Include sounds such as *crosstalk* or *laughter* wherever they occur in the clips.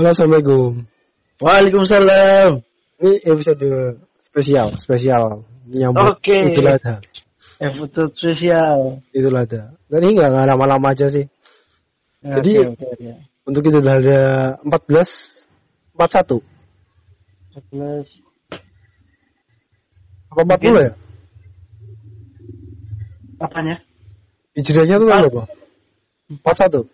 Halo, Assalamualaikum. Waalaikumsalam. Ini episode spesial, spesial menyambut Oke. Idul Adha. Episode spesial. Idul Adha. Dan ini nggak lama-lama aja sih. Jadi- Oke, oke, oke. Untuk Idul Adha 14 41 11. apa 40 ya? Apanya? Hijriahnya tuh tanggal berapa? 41.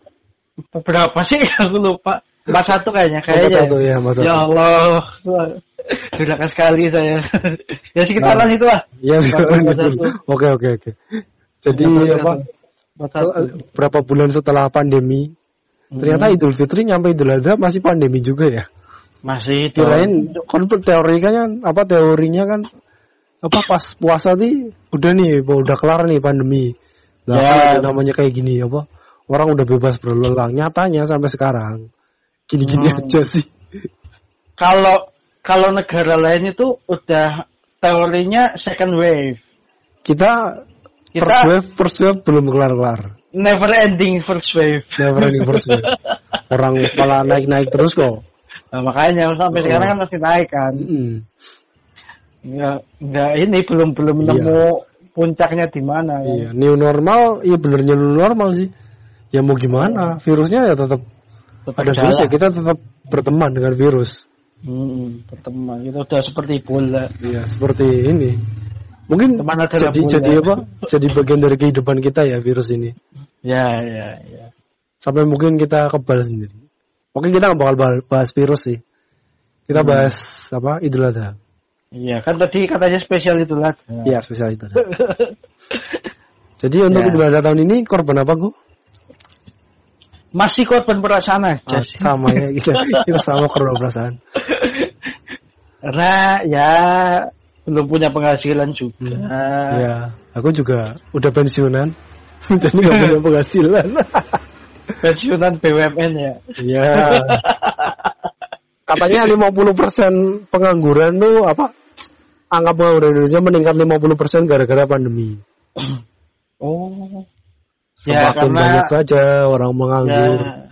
Berapa sih? *laughs* Aku lupa. 41 kayaknya. Kayaknya. 41 ya, 41. Ya Allah. Durhaka sekali saya. ya sekitaran itu lah. Iya, Empat satu. Oke, oke, oke. Jadi apa? so- 41. berapa bulan setelah pandemi, ternyata Idul Fitri nyampe Idul Adha masih pandemi juga ya. masih itu. Kirain kan teorinya kan apa teorinya kan apa pas puasa nih udah nih udah kelar nih pandemi. Lah Ya. kan namanya kayak gini apa orang udah bebas berlelang nyatanya sampai sekarang gini-gini Hmm. aja sih. Kalau kalau negara lain itu udah teorinya second wave. Kita, Kita first wave first wave belum kelar-kelar. never ending first wave. Never ending first wave. *laughs* Orang malah naik-naik terus kok. Nah, makanya sampai Oh. sekarang kan masih naik kan. Mm. Nggak, nggak ini belum belum Iya. nemu puncaknya di mana ya. Iya, new normal, iya benernya new normal sih. Ya mau gimana, virusnya ya tetap Tetap ada virus ya kita tetap berteman dengan virus. Hmm, berteman itu udah seperti bola. Iya, seperti ini. Mungkin Teman jadi bola. jadi apa? Jadi bagian dari kehidupan kita ya virus ini. Ya, ya, ya. Sampai mungkin kita kebal sendiri. Mungkin kita nggak bakal bahas, virus sih. Kita Hmm. bahas apa? Idul Adha. Iya, kan tadi katanya spesial itu lah. Iya, spesial Idul Adha. *laughs* Jadi untuk Ya. Idul Adha tahun ini korban apa, Gu? Masih korban perasaan aja Ah, sama ya kita, kita sama korban perasaan. Karena ya belum punya penghasilan juga. Hmm. Ya, aku juga udah pensiunan. *laughs* Jadi nggak *laughs* punya penghasilan. *laughs* Pensiunan BUMN ya. Iya. Katanya 50% pengangguran tuh apa? Angka pengangguran Indonesia meningkat 50% gara-gara pandemi. *clears throat* Oh. Ya, Semakin karena- banyak saja orang menganggur. Ya.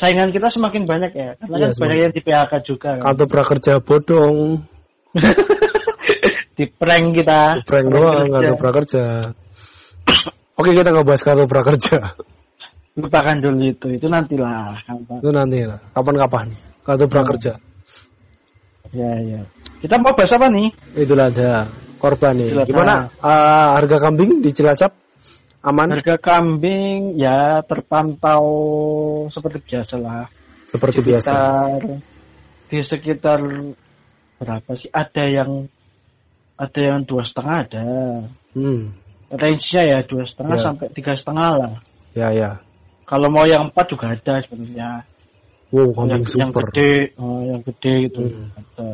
Saingan kita semakin banyak ya. Karena Iya, kan banyak yang di PHK juga kan. Kartu prakerja bodong, *laughs* di prank kita. prank doang, kerja. kartu prakerja. *coughs* Oke, kita nggak bahas kartu prakerja. *laughs* Lupakan dulu itu. Itu nantilah. Gampang. Itu nanti lah, kapan-kapan. Kartu prakerja. Ya, ya. Kita mau bahas apa nih? Itulah ada korban nih. Gimana ah, harga kambing di Cilacap? Aman? Harga kambing ya terpantau seperti biasa lah. Seperti biasa. Sekitar, di sekitar berapa sih? Ada yang ada yang dua setengah ada. Hmm. Range-nya ya dua setengah Ya. sampai tiga setengah lah. Ya ya. Kalau mau yang empat juga ada sebenarnya. Wow, yang, kambing yang super. gede, oh, yang gede itu Hmm. ada.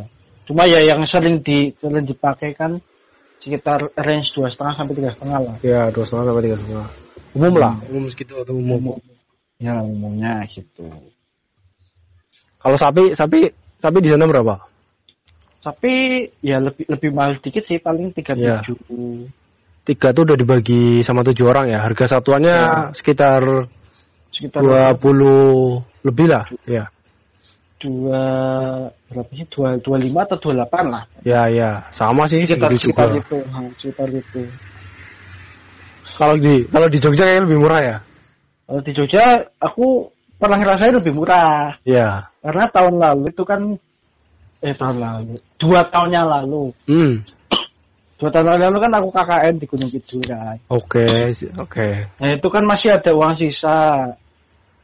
Cuma ya yang sering di sering dipakai kan sekitar range dua setengah sampai tiga setengah lah. Ya, dua setengah sampai tiga setengah. Umum lah, umum segitu atau umum. Ya umumnya gitu. Kalau sapi, sapi, sapi di sana berapa? Tapi ya lebih lebih mahal dikit sih paling tiga Ya. tujuh. Tiga tuh udah dibagi sama tujuh orang ya. Harga satuannya Ya. sekitar Sekitar dua puluh lebih lah. Ya, dua berapa sih dua dua lima atau dua delapan lah. ya, ya. Sama sih Sekitar sekitar juga. itu, ha, sekitar itu. Kalau di kalau di Jogja kayaknya lebih murah ya. Kalau di Jogja aku pernah ngerasain lebih murah. Ya. Karena tahun lalu itu kan eh tahun lalu dua tahunnya lalu Hmm. dua tahun lalu kan aku KKN di Gunung Kidul. Oke, oke. Nah itu kan masih ada uang sisa.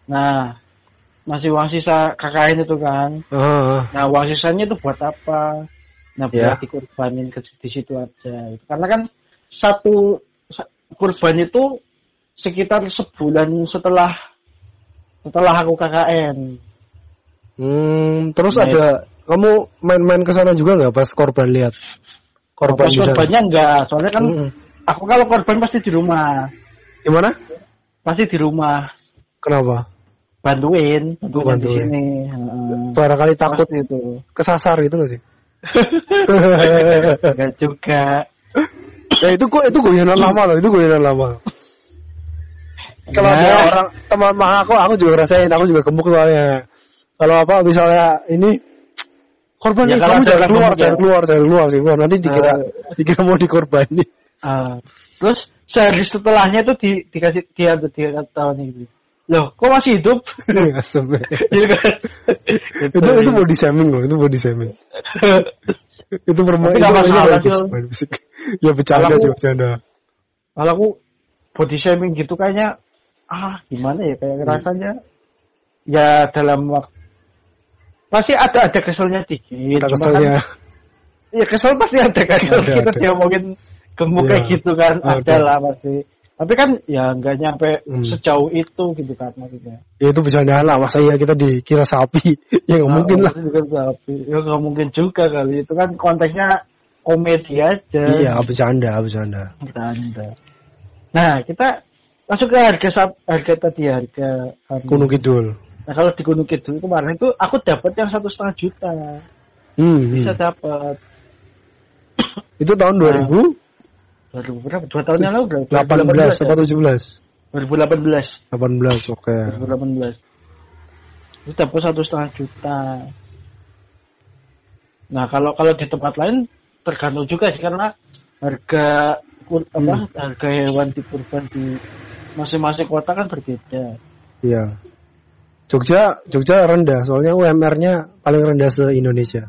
Nah masih uang sisa KKN itu kan. Ah, Nah uang sisanya itu buat apa? Nah Ya. buat dikorbanin ke di situ aja. Karena kan satu sa- kurban itu sekitar sebulan setelah setelah aku KKN. Hmm, terus Nah, ada kamu main-main ke sana juga nggak pas korban lihat? Korban Pas korbannya enggak, soalnya kan Mm-mm. aku kalau korban pasti di rumah, Gimana? pasti di rumah Kenapa? Bantuin, bantuin, di bantuin. sini. Heeh. Barangkali takut Pasti itu. kesasar gitu nggak sih? Enggak juga. ya itu kok itu guyonan lama loh, itu guyonan lama. Kalau Ya. ada orang teman mah aku, aku juga rasain, aku juga gemuk soalnya. kalau apa misalnya ini korban Ya, nih, kamu jangan keluar, jangan ya. keluar, jangan keluar sih. Wah, nanti dikira Eh. dikira mau dikorbani. Ah, terus sehari setelahnya itu di, dikasih dia tuh dia tahu nih gitu. Loh, kok masih hidup? Gitu kan. Gitu. itu itu body shaming loh, itu body shaming. itu bermain Tapi itu masalah, fisik. Ya bercanda sih bercanda. Kalau aku body shaming gitu kayaknya ah gimana ya kayak Hmm. rasanya ya dalam waktu pasti ada ada keselnya dikit. Kita Cuma keselnya. Kan, ya kesel pasti ada kan Ada, kita ada. diomongin gemuk Iya. kayak gitu kan Ada. ada lah pasti tapi kan ya nggak nyampe hmm. sejauh itu gitu kan maksudnya. Ya itu bercandaan lah. Masa ya kita dikira sapi? *laughs* Ya nggak nah, mungkin lah. sapi. Ya nggak mungkin juga kali. Itu kan konteksnya komedi aja. Iya bercanda bercanda. Anda nah kita masuk ke harga sapi. harga tadi harga Gunung Kidul. Nah kalau di Gunung Kidul kemarin itu aku dapat yang satu setengah juta. Hmm. bisa hmm. dapat. Itu tahun dua ribu? Nah, baru berapa? Dua tahun yang lalu berapa? 18 atau 17? 2018. 18, oke. delapan belas. Itu dapat satu setengah juta. Nah kalau kalau di tempat lain tergantung juga sih karena harga apa hmm. harga hewan di kurban di masing-masing kota kan berbeda. Iya. Jogja Jogja rendah soalnya UMR-nya paling rendah se Indonesia.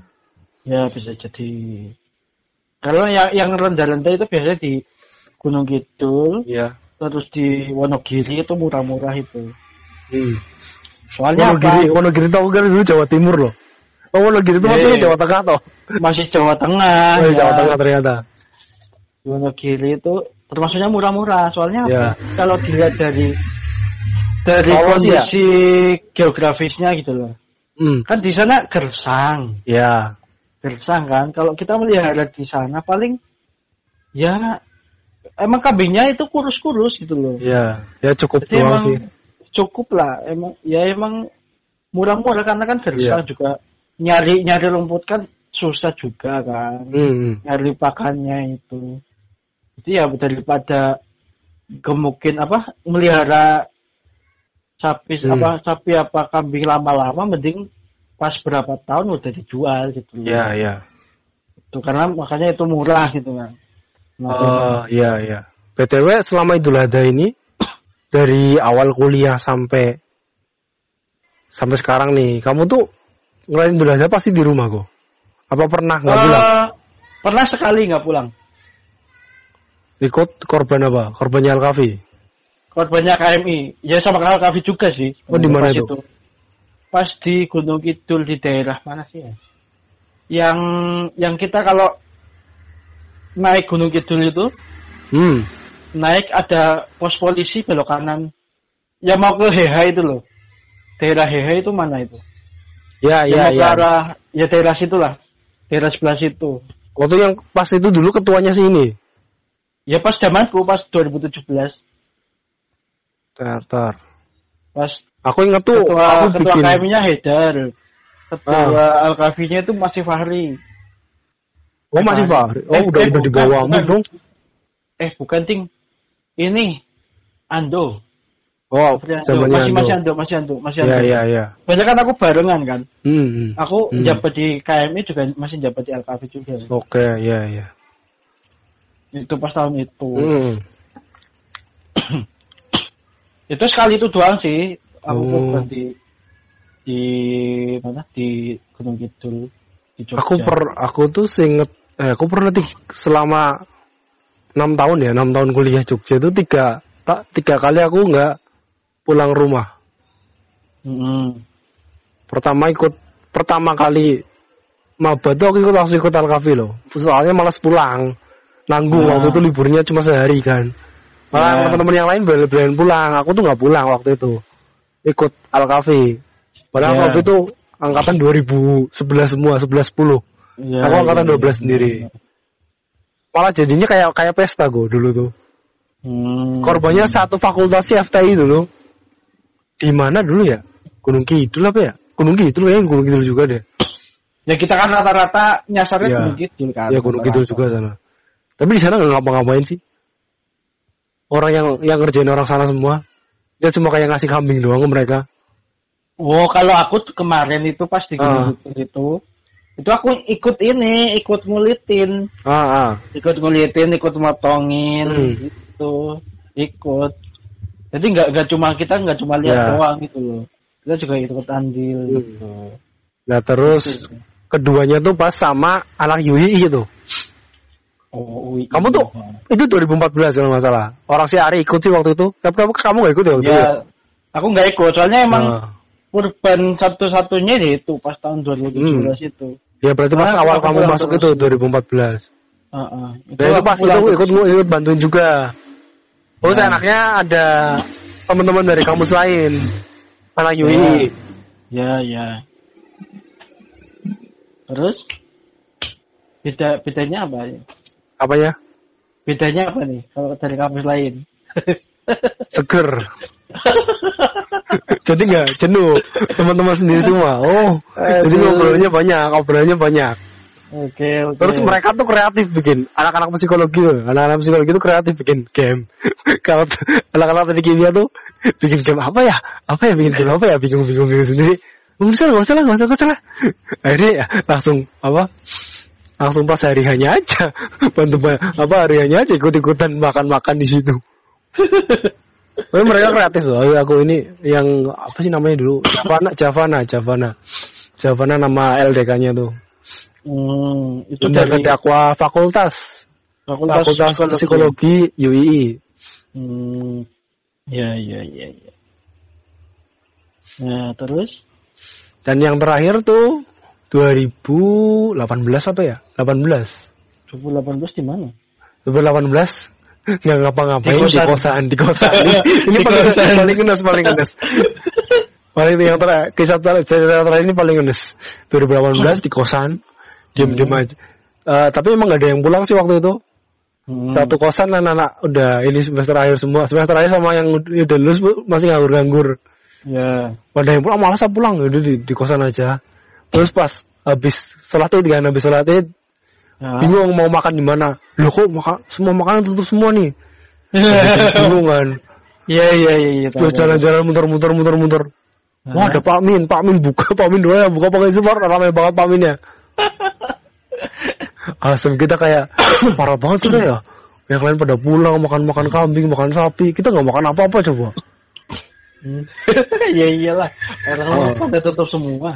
Ya bisa jadi kalau yang yang rendah-rendah itu biasanya di Gunung Kidul Iya. terus di Wonogiri itu murah-murah itu Hmm. soalnya Wonogiri, apa Wonogiri tau kan dulu Jawa Timur loh. Oh, Wonogiri itu Iya, maksudnya iya. Jawa Tengah toh. masih Jawa Tengah Oh, iya, ya. Jawa Tengah ternyata. Wonogiri itu termasuknya murah-murah soalnya apa? Ya. kalau dilihat dari dari Solo ya? kondisi geografisnya gitu loh Hmm. kan di sana gersang Ya. Gersang kan kalau kita melihara di sana paling ya emang kambingnya itu kurus-kurus gitu loh Ya, ya cukup jadi doang emang sih. cukup lah emang ya emang murah-murah karena kan gersang Iya. juga nyari nyari rumput kan susah juga kan Hmm. nyari pakannya itu jadi ya daripada gemukin apa melihara sapi Hmm. apa sapi apa kambing lama-lama mending pas berapa tahun udah dijual gitu. Ya, ya. Itu karena makanya itu murah gitu kan Oh, iya, iya. BTW selama Idul Adha ini *coughs* dari awal kuliah sampai sampai sekarang nih, kamu tuh ngelain Idul Adha pasti di rumah kok. Apa pernah nggak eh, pulang? pernah sekali nggak pulang Ikut korban apa? Korbannya Al-Kafi. korbannya KMI ya sama kalau Kavi juga sih Oh, di mana Pas itu? Pas di Gunung Kidul di daerah mana sih ya yang yang kita kalau naik Gunung Kidul itu Hmm. naik ada pos polisi belok kanan ya mau ke Heha itu loh daerah Heha itu mana itu Ya, yang ya, mau ke ya. arah ya daerah situ lah daerah sebelah situ Waktu yang pas itu dulu ketuanya sih ini. ya pas zamanku pas 2017 Tar, tar. pas Aku ingat tuh ketua aku ketua bikin KM-nya Haidar ketua Al-Kafinya itu masih Fahri Oh masih Fahri. Oh Eh, udah eh, udah di bawahmu dong. eh bukan ting ini Ando Oh, Ando. zamannya masih masih Ando. Masih Ando masih Ya, Ando ya, ya. banyak kan aku barengan kan Hmm, hmm. aku Hmm. jabat di KMI juga masih jabat di Al-Kafi juga Oke, ya, ya. itu pas tahun itu Hmm. *coughs* itu sekali itu doang sih aku Oh. kurban di di mana di Gunung Kidul di Jogja. Aku per aku tuh seinget eh aku pernah tik selama enam tahun ya enam tahun kuliah Jogja itu tiga tak tiga kali aku nggak pulang rumah. Mm-mm. Pertama ikut pertama kali maba tuh aku ikut langsung ikut Alkafi loh. Soalnya malas pulang. Nanggung Ah. waktu itu liburnya cuma sehari kan. Malah Ya. teman-teman yang lain bela-belain pulang. Aku tuh nggak pulang waktu itu. Ikut Alkafi. Padahal Ya. waktu itu angkatan 2011 semua, 11 10. Ya, Aku angkatan ya, 12 ya. sendiri. Malah jadinya kayak kayak pesta gue dulu tuh. Hmm. Korbannya satu fakultas FTI dulu. Di mana dulu ya? Gunung Kidul apa ya? Gunung Kidul ya, Gunung Kidul juga deh. Ya kita kan rata-rata nyasarnya Ya. Gunung Kidul kan. Ya Gunung Kidul juga sana. Tapi di sana nggak ngapa-ngapain sih. Orang yang yang ngerjain orang sana semua. Dia cuma kayak ngasih kambing doang ke mereka. Oh, kalau aku kemarin itu pas di Bukit itu, itu aku ikut ini, ikut ngulitin, Ah, ah. ikut ngulitin, ikut motongin, Hmm. gitu, ikut. Jadi nggak nggak cuma kita nggak cuma lihat Ya. doang gitu loh, kita juga ikut andil Hmm. gitu. Nah terus keduanya tuh pas sama anak Yui gitu. Oh, ui. Kamu tuh itu 2014 kalau nggak salah. Orang si Ari ikut sih waktu itu. Tapi kamu kamu nggak ikut ya waktu itu? ya, aku nggak ikut, soalnya emang Ah. kurban satu-satunya ya itu pas tahun 2017 itu. Ya berarti pas Ah, awal aku kamu pulang masuk itu 2014. Heeh. Dan itu pas pulang itu terus. ikut ikut bantuin juga. Terus Ya. anaknya ada teman-teman dari kampus lain. Anak Ya. Yui. Ya, ya. Terus beda bedanya apa ya? Apa ya? Bedanya apa nih kalau dari kampus lain? *laughs* Seger. *laughs* jadi nggak jenuh teman-teman sendiri semua. Oh, jadi Aduh. ngobrolnya banyak, ngobrolnya banyak. Oke, oke. Terus mereka tuh kreatif bikin anak-anak psikologi, loh. anak-anak psikologi itu kreatif bikin game. *laughs* Kalau anak-anak teknik kimia tuh bikin game apa ya? Apa ya bikin game apa ya? Bingung-bingung bingung sendiri. Nggak usah, nggak usah lah, nggak usah, nggak usah lah. Akhirnya ya, langsung apa? Langsung pas hari hanya aja, *laughs* bantu ba- apa hari hanya aja ikut-ikutan makan-makan di situ. *laughs* Tapi mereka kreatif loh. Aku ini yang apa sih namanya dulu? Javana, Javana, Javana. Javana nama LDK-nya tuh. Hmm, itu dari terdakwa fakultas fakultas, fakultas psikologi UII. Hmm. Ya, ya, ya, ya. Nah, terus Dan yang terakhir tuh 2018 apa ya? 18. 2018 di mana? 2018 *laughs* nggak ngapa-ngapain Di di kosan. kosan di kosan. *laughs* Ini, ini paling kosan. *laughs* paling ngenes paling ngenes. paling yang terakhir kisah ter- cerita terakhir ini paling ngenes. 2018 di kosan diam-diam Hmm. aja. Eh, tapi emang gak ada yang pulang sih waktu itu. Hmm. Satu kosan anak-anak udah ini semester akhir semua. Semester akhir sama yang udah lulus masih nganggur-nganggur. Ya. Pada yang pulang malas pulang udah di, di kosan aja. Terus pas habis sholat id kan habis sholat id Ya. bingung mau makan di mana. Loh kok makan semua makanan tutup semua nih. bingung kan. Iya, iya, iya, iya. Terus jalan-jalan muter-muter muter-muter. Wah ada Pak Min, Pak Min buka, Pak Min doang buka pakai support ramai banget Pak Minnya. *laughs* Asem kita kayak *coughs* parah banget kita ya. Yang lain pada pulang makan-makan kambing, makan sapi. Kita nggak makan apa-apa coba. Hmm. *laughs* ya iyalah. Orang Oh. oh. pada tutup semua.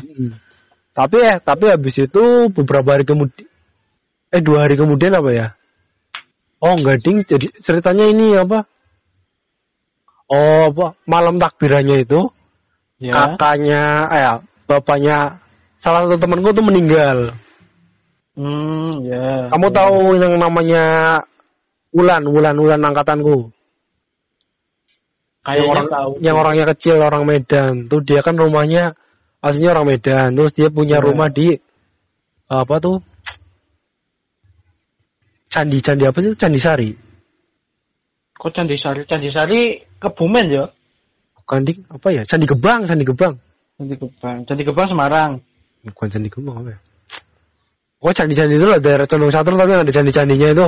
Tapi eh, tapi habis itu beberapa hari kemudian, eh dua hari kemudian apa ya? Oh enggak ding, jadi ceritanya ini apa? Oh apa? Malam takbirannya itu Ya. kakaknya, eh ya, bapaknya salah satu temanku tuh meninggal. Hmm, ya. Kamu ya. tahu yang namanya Wulan, Wulan, Wulan angkatanku. Yang Kayaknya orang, tahu. yang orangnya kecil, orang Medan. Tuh dia kan rumahnya aslinya orang Medan. Terus dia punya Ya. rumah di apa tuh? Candi, candi apa sih? Candi Sari. Kok Candi Sari? Candi Sari Kebumen ya? Bukan di apa ya? Candi Gebang, Candi Gebang. Candi Gebang. Candi Gebang Semarang. Bukan Candi Gebang apa ya? Oh candi-candi itu lah daerah Condong Satu tapi ada candi-candinya itu.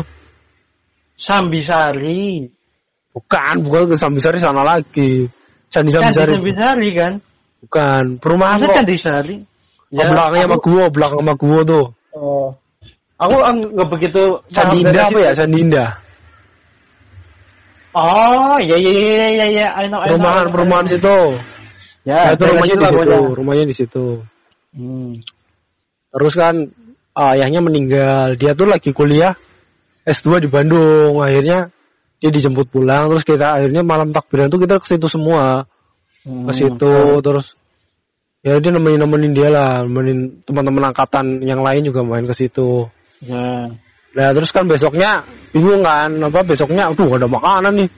Sambisari. Bukan, bukan ke Sambisari sana lagi. Candi Candi Sambisari. Sambisari kan? Bukan, perumahan kok. Candi Sari? Oh, belakangnya sama gua, belakang sama gua tuh. oh. Aku ang- nggak begitu dari apa ya? Indah. Oh, ya ya ya ya ya ya. I know, I know, Perumahan, perumahan situ. Ya, Nah, itu rumahnya di situ, rumahnya di situ. Hmm. Terus kan ayahnya meninggal, dia tuh lagi kuliah S2 di Bandung. Akhirnya dia dijemput pulang, terus kita akhirnya malam takbiran tuh kita ke situ semua, Hmm. ke situ terus ya dia nemenin nemenin dia lah, nemenin teman-teman angkatan yang lain juga main ke situ. Ya. Nah terus kan besoknya bingung kan, apa besoknya, aduh ada makanan nih.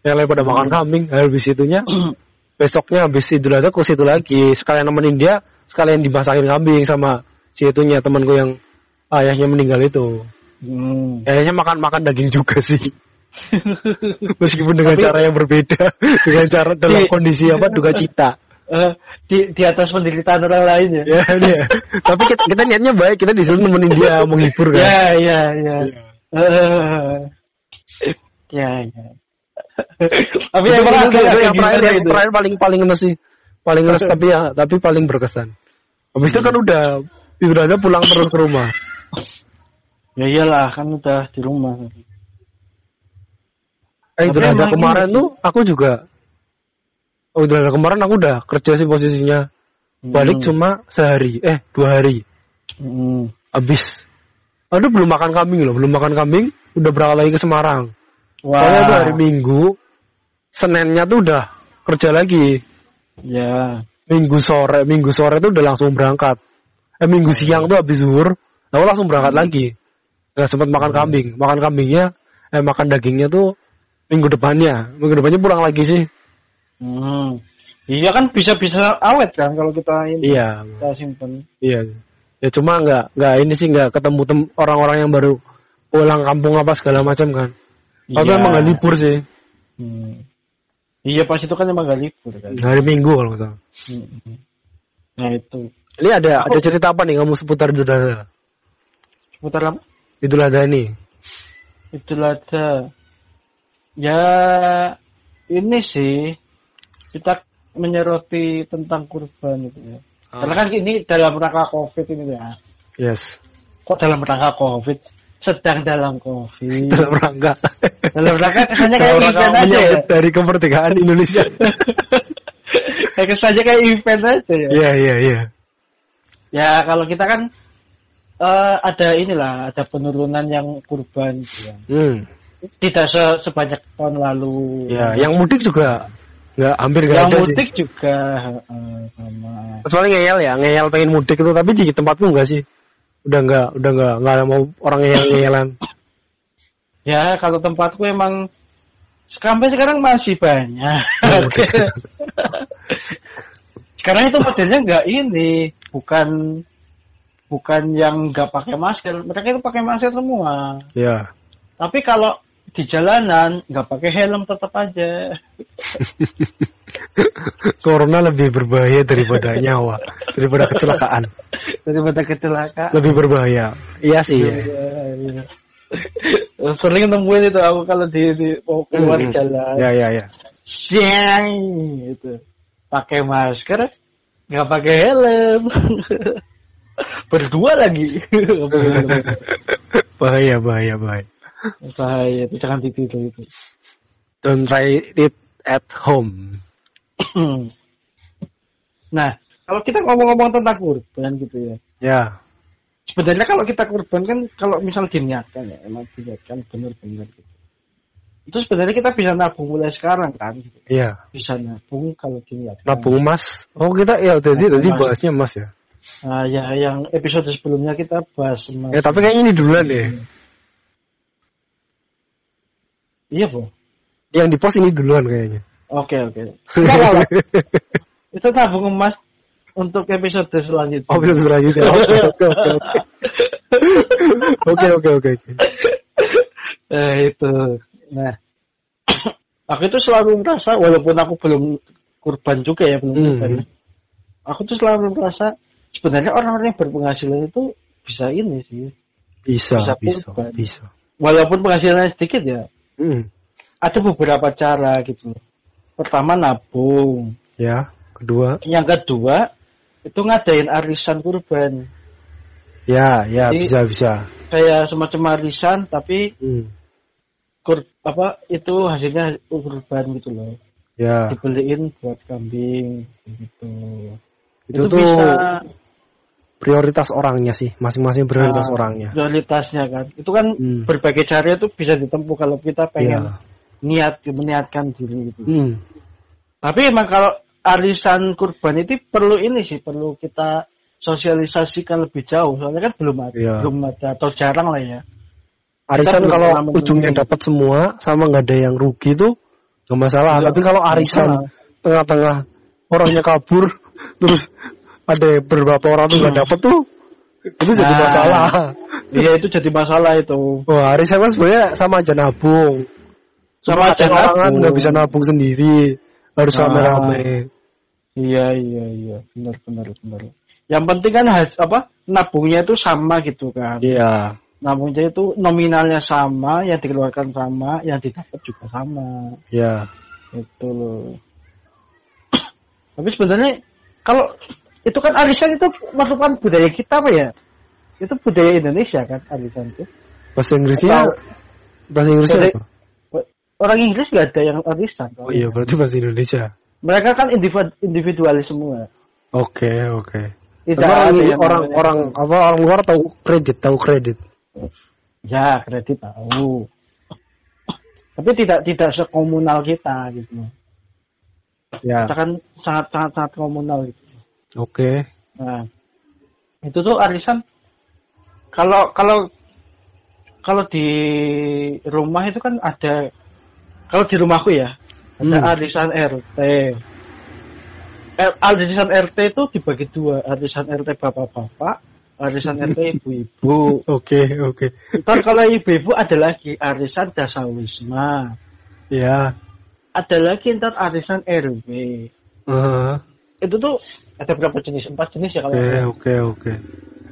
Yang lain pada makan kambing, habis itunya *clears throat* besoknya habis Idul Adha ke situ lagi, sekalian nemenin dia, sekalian dimasakin kambing sama si itunya temanku yang ayahnya meninggal itu. Hmm. Kayaknya makan-makan daging juga sih. Meskipun dengan Tapi- cara yang berbeda, *laughs* dengan cara dalam Di- kondisi apa duka cita. Eh, di di atas penderitaan orang lain ya. Ya, dia. Tapi kita, kita niatnya baik, kita disuruh nemenin dia menghibur kan. Ya, ya, ya. Eh, ya, ya. Tapi itu agak yang terakhir, yang terakhir paling paling sih. paling ngeles tapi ya tapi paling berkesan. Habis itu kan udah itu aja pulang terus ke rumah. Ya iyalah kan udah di rumah. Eh itu emang kemarin ini- tuh aku juga Oh itu aja kemarin aku udah kerja sih posisinya balik Hmm. cuma sehari eh dua hari Hmm. habis. Aduh belum makan kambing loh belum makan kambing udah berangkat lagi ke Semarang. Wah. Soalnya tuh hari Minggu Seninnya tuh udah kerja lagi. Ya. Minggu sore, minggu sore tuh udah langsung berangkat. Eh minggu siang tuh habis zuhur, aku langsung berangkat lagi. Gak sempat makan kambing. Makan kambingnya, eh makan dagingnya tuh minggu depannya. Minggu depannya pulang lagi sih. Hmm. Iya kan bisa-bisa awet kan kalau kita ini Iya, kita simpen. iya. Ya cuma nggak nggak ini sih nggak ketemu tem- orang-orang yang baru pulang kampung apa segala macam kan. Tapi Iya. emang nggak libur sih. Hmm. Iya pas itu kan emang gak libur kan. Hari Minggu kalau nggak. Hmm. Nah itu. Ini ada ada cerita apa nih kamu seputar Idul Adha? Seputar apa? Idul Adha ini. Itulah ada. Ya ini sih kita menyoroti tentang kurban itu ya. Karena kan ini dalam rangka covid ini ya. Yes. Kok dalam rangka covid? Sedang dalam covid. *laughs* Dalam rangka. dalam rangka *laughs* kesannya kayak event aja ya. dari kemerdekaan Indonesia. *laughs* kayak kesannya kayak event aja ya. Iya iya iya. Ya kalau kita kan eh, ada inilah ada penurunan yang kurban gitu ya. Hmm. Tidak se- sebanyak tahun lalu. Ya, yang mudik juga nggak hampir nggak yang ada mudik sih. juga eh, sama. Kecuali ngeyel ya, ngeyel pengen mudik itu tapi di tempatku nggak sih. Udah nggak, udah nggak, nggak mau orang ngeyel ngeyelan. Ya kalau tempatku emang sampai sekarang masih banyak. *laughs* sekarang itu modelnya nggak ini, bukan bukan yang nggak pakai masker. Mereka itu pakai masker semua. ya. Tapi kalau di jalanan nggak pakai helm tetap aja. *laughs* Corona lebih berbahaya daripada nyawa, daripada kecelakaan. *laughs* daripada kecelakaan. Lebih berbahaya. Iya sih. Iya, iya. Sering nemuin itu aku kalau di, di mau keluar Hmm. jalan. Ya ya ya. Siang itu pakai masker, nggak pakai helm. *laughs* Berdua lagi. bahaya bahaya bahaya. Bahaya itu jangan ditiru itu. Don't try it at home. *clears throat* nah, kalau kita ngomong-ngomong tentang kurban gitu ya. Ya. Sebenarnya kalau kita kurban kan kalau misal diniatkan ya, emang diniatkan benar-benar gitu. Itu sebenarnya kita bisa nabung mulai sekarang kan gitu. Iya. Bisa nabung kalau diniatkan. Nabung emas. Oh kita ya tadi tadi bahasnya emas ya. Nah, ya yang episode sebelumnya kita bahas emas. Ya tapi kayaknya ini duluan deh. Iya, Bu. Yang di pos ini duluan kayaknya. Oke, oke. Enggak. Itu tabung emas untuk episode selanjutnya. Oh selanjutnya. *laughs* Oke oke oke oke. Oke oke. Eh, itu. Nah, *coughs* aku itu selalu merasa walaupun aku belum kurban juga ya, belum Hmm. kurban. Aku tuh selalu merasa sebenarnya orang-orang yang berpenghasilan itu bisa ini sih. Bisa Bisa bisa kurban. bisa. Walaupun penghasilannya sedikit ya, Hmm. ada beberapa cara gitu. Pertama nabung, Ya. Kedua. yang kedua itu ngadain arisan kurban. Ya ya Jadi- bisa bisa. Kayak semacam arisan tapi Hmm. kur apa itu hasilnya kurban gitu loh. Ya. Dibeliin buat kambing gitu. Itu, tuh bisa prioritas orangnya sih. Masing-masing prioritas ah, orangnya. Prioritasnya kan. Itu kan Hmm. berbagai cara itu bisa ditempuh kalau kita pengen Ya. niat meniatkan diri gitu. Hmm. Tapi emang kalau arisan kurban itu perlu ini sih, perlu kita sosialisasikan lebih jauh. Soalnya kan belum ada, Iya. belum ada atau jarang lah ya. Arisan belum kalau ujungnya dapat semua sama nggak ada yang rugi tuh nggak masalah. Tapi kalau arisan tengah-tengah orangnya kabur *laughs* terus ada beberapa orang tuh nggak dapat tuh itu jadi Nah. masalah. Iya itu jadi masalah itu. Wah, arisan kan sebenarnya sama aja nabung. Sama aja orang kan nabung. nggak bisa nabung sendiri, harus Ah. rame-rame. Iya iya iya benar benar benar. Yang penting kan has, apa nabungnya itu sama gitu kan. Iya. Nabungnya itu nominalnya sama, yang dikeluarkan sama, yang didapat juga sama. Iya. Itu loh. Tapi sebenarnya kalau itu kan arisan itu merupakan budaya kita apa ya? Itu budaya Indonesia kan arisan itu. Bahasa Inggrisnya Atau- bahasa Inggrisnya Budaya- apa? Orang Inggris nggak ada yang arisan. Oh iya, berarti bahasa Indonesia. Mereka kan individu, individualis semua. Oke, oke. Tidak Tapi orang ada yang orang orang apa orang luar tahu kredit, tahu kredit. ya kredit tahu. Tapi tidak tidak sekomunal kita gitu. Ya. Kita kan sangat sangat sangat komunal gitu. Oke. Nah, itu tuh arisan kalau kalau kalau di rumah itu kan ada kalau di rumahku ya ada Hmm. arisan RT. Eh, Arisan RT itu dibagi dua, arisan RT bapak-bapak, arisan RT *laughs* ibu-ibu. Oke, oke. Ntar kalau ibu-ibu ada lagi arisan dasawisma, Ya. ada lagi ntar arisan RW. Heeh. Itu tuh ada berapa jenis? Empat jenis ya kalau Oke, salah. oke, oke.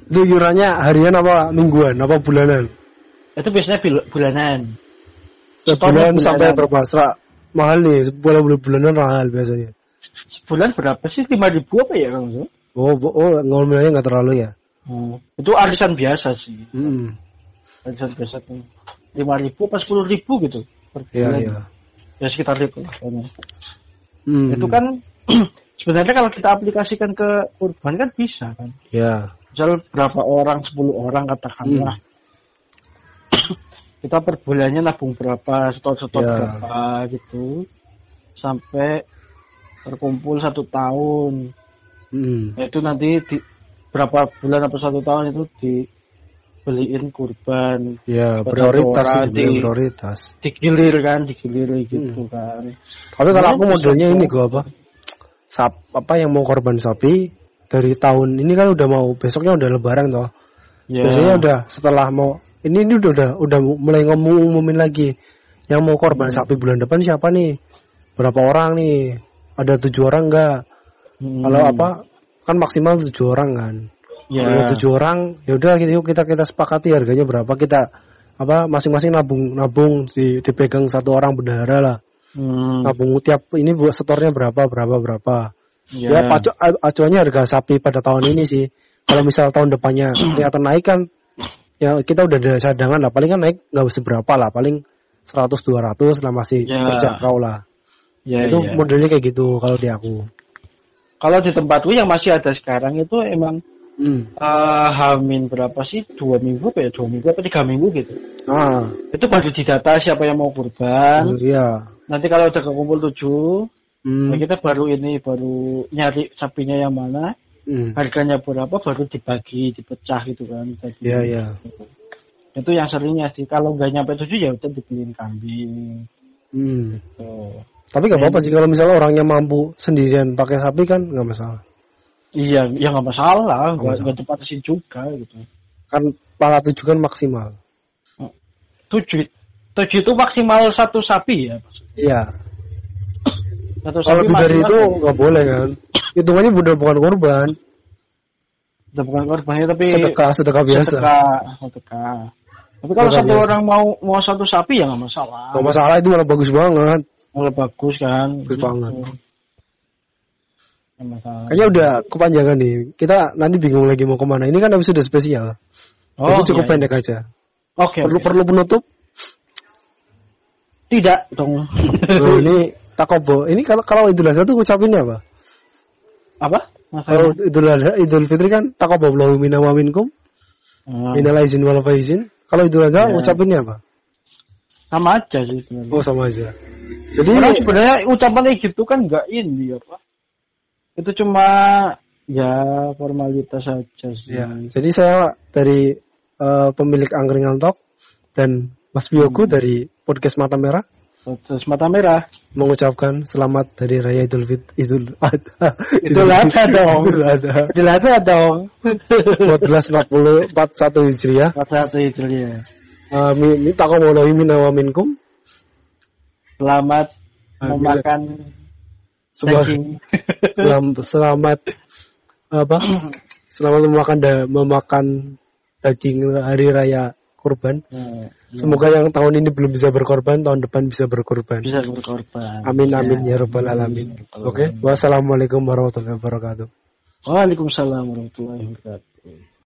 Itu iurannya harian apa mingguan apa bulanan? itu biasanya bulanan. Sebulan bulanan. sampai berapa? Serak mahal nih, sebulan bulan bulanan mahal biasanya. Sebulan berapa sih? Lima ribu apa ya Kang? Oh, oh ngomongnya nggak terlalu ya? Hmm. Itu arisan biasa sih. Hmm. Arisan biasa tuh. Lima ribu apa sepuluh ribu gitu per Iya, bulan. iya. Ya sekitar itu. lah. Hmm. Itu kan *clears throat* sebenarnya kalau kita aplikasikan ke kurban kan bisa kan. Ya. Misal berapa orang, 10 orang katakanlah. kita per bulannya nabung berapa, setor-setor Ya. berapa gitu. Sampai terkumpul satu tahun. Hmm. Nah, itu nanti di berapa bulan atau satu tahun itu dibeliin kurban Ya, prioritas di- prioritas. digilir kan digilir gitu kan Tapi kalau aku modelnya ini gua apa? Sap, apa yang mau korban sapi dari tahun ini kan udah mau besoknya udah lebaran toh. ya Biasanya udah setelah mau ini ini udah udah, udah mulai ngomong umumin lagi yang mau korban sapi bulan depan siapa nih? Berapa orang nih? Ada tujuh orang enggak? Hmm. Kalau apa? Kan maksimal tujuh orang kan. ya Kalau tujuh orang, ya udah yuk kita kita sepakati harganya berapa kita apa masing-masing nabung nabung di, dipegang satu orang bendahara lah Hmm. nabung tiap ini buat setornya berapa berapa berapa. Ya, ya pacu, acuannya harga sapi pada tahun ini sih. Kalau misal tahun depannya kelihatan naik kan ya kita udah ada cadangan lah. Paling kan naik nggak seberapa lah. Paling 100 200 lah masih Ya. terjangkau lah. Ya, itu ya. modelnya kayak gitu kalau di aku. Kalau di tempatku yang masih ada sekarang itu emang hmm. eh, hamin berapa sih? Dua minggu apa ya? Dua minggu apa tiga minggu gitu. Ah. Itu baru didata siapa yang mau kurban. Iya nanti kalau udah kekumpul tujuh hmm. nah kita baru ini baru nyari sapinya yang mana hmm. harganya berapa baru dibagi dipecah gitu kan iya iya itu yang seringnya sih. Kalau nggak nyampe tujuh ya udah dibeliin kambing. Hmm. Tuh. tapi nggak apa-apa sih kalau misalnya orangnya mampu sendirian pakai sapi kan nggak masalah. Iya ya nggak masalah. Nggak dipatasin juga gitu. Kan pala tujuh kan maksimal. Tujuh tujuh itu maksimal satu sapi ya iya. Kalau lebih dari itu nggak boleh kan? Hitungannya udah bukan korban. Udah bukan korbannya tapi sedekah sedekah biasa. Sedekah sedekah. Tapi kalau satu biasa. orang mau mau satu sapi ya nggak masalah. Nggak masalah itu malah bagus banget. Malah bagus kan? Bagus banget. Nggak masalah. Kayaknya udah kepanjangan nih. Kita nanti bingung lagi mau ke mana. Ini kan episode spesial. Oh, jadi cukup iya, pendek aja. Iya. oke perlu oke. perlu penutup tidak dong. Loh, *laughs* ini takobo. Ini kalau kalau idul adha tuh ucapinnya apa? Apa? Kalau masalah idul adha idul fitri kan takobo lahu minna wa minkum. Hmm, minal aizin wal faizin kalau idul adha Ya. ucapinnya apa? Sama aja sih sebenarnya. Oh sama aja. Jadi Karena sebenarnya ucapan kayak gitu kan nggak ini ya pak. Itu cuma ya formalitas saja sih. Ya, jadi saya dari eh, pemilik Angkringan Talk dan Mas Bioku Hmm. dari podcast Mata Merah terus mata merah mengucapkan selamat dari Raya Idul Fit *laughs* Idul Adha. Idul Adha dong. Idul Adha. jelas dong 1440 41 Hijriah. mata satu itu ya Eh, mi- minta kamu melalui minawa minkum. selamat Alhamdulillah. memakan daging *laughs* Selamat, selamat apa? *clears throat* Selamat memakan da- memakan daging hari raya kurban. Nah, Semoga yang tahun ini belum bisa berkorban, tahun depan bisa berkorban. bisa berkorban. Amin amin ya robbal alamin. Oke, wassalamualaikum warahmatullahi wabarakatuh. Waalaikumsalam warahmatullahi wabarakatuh.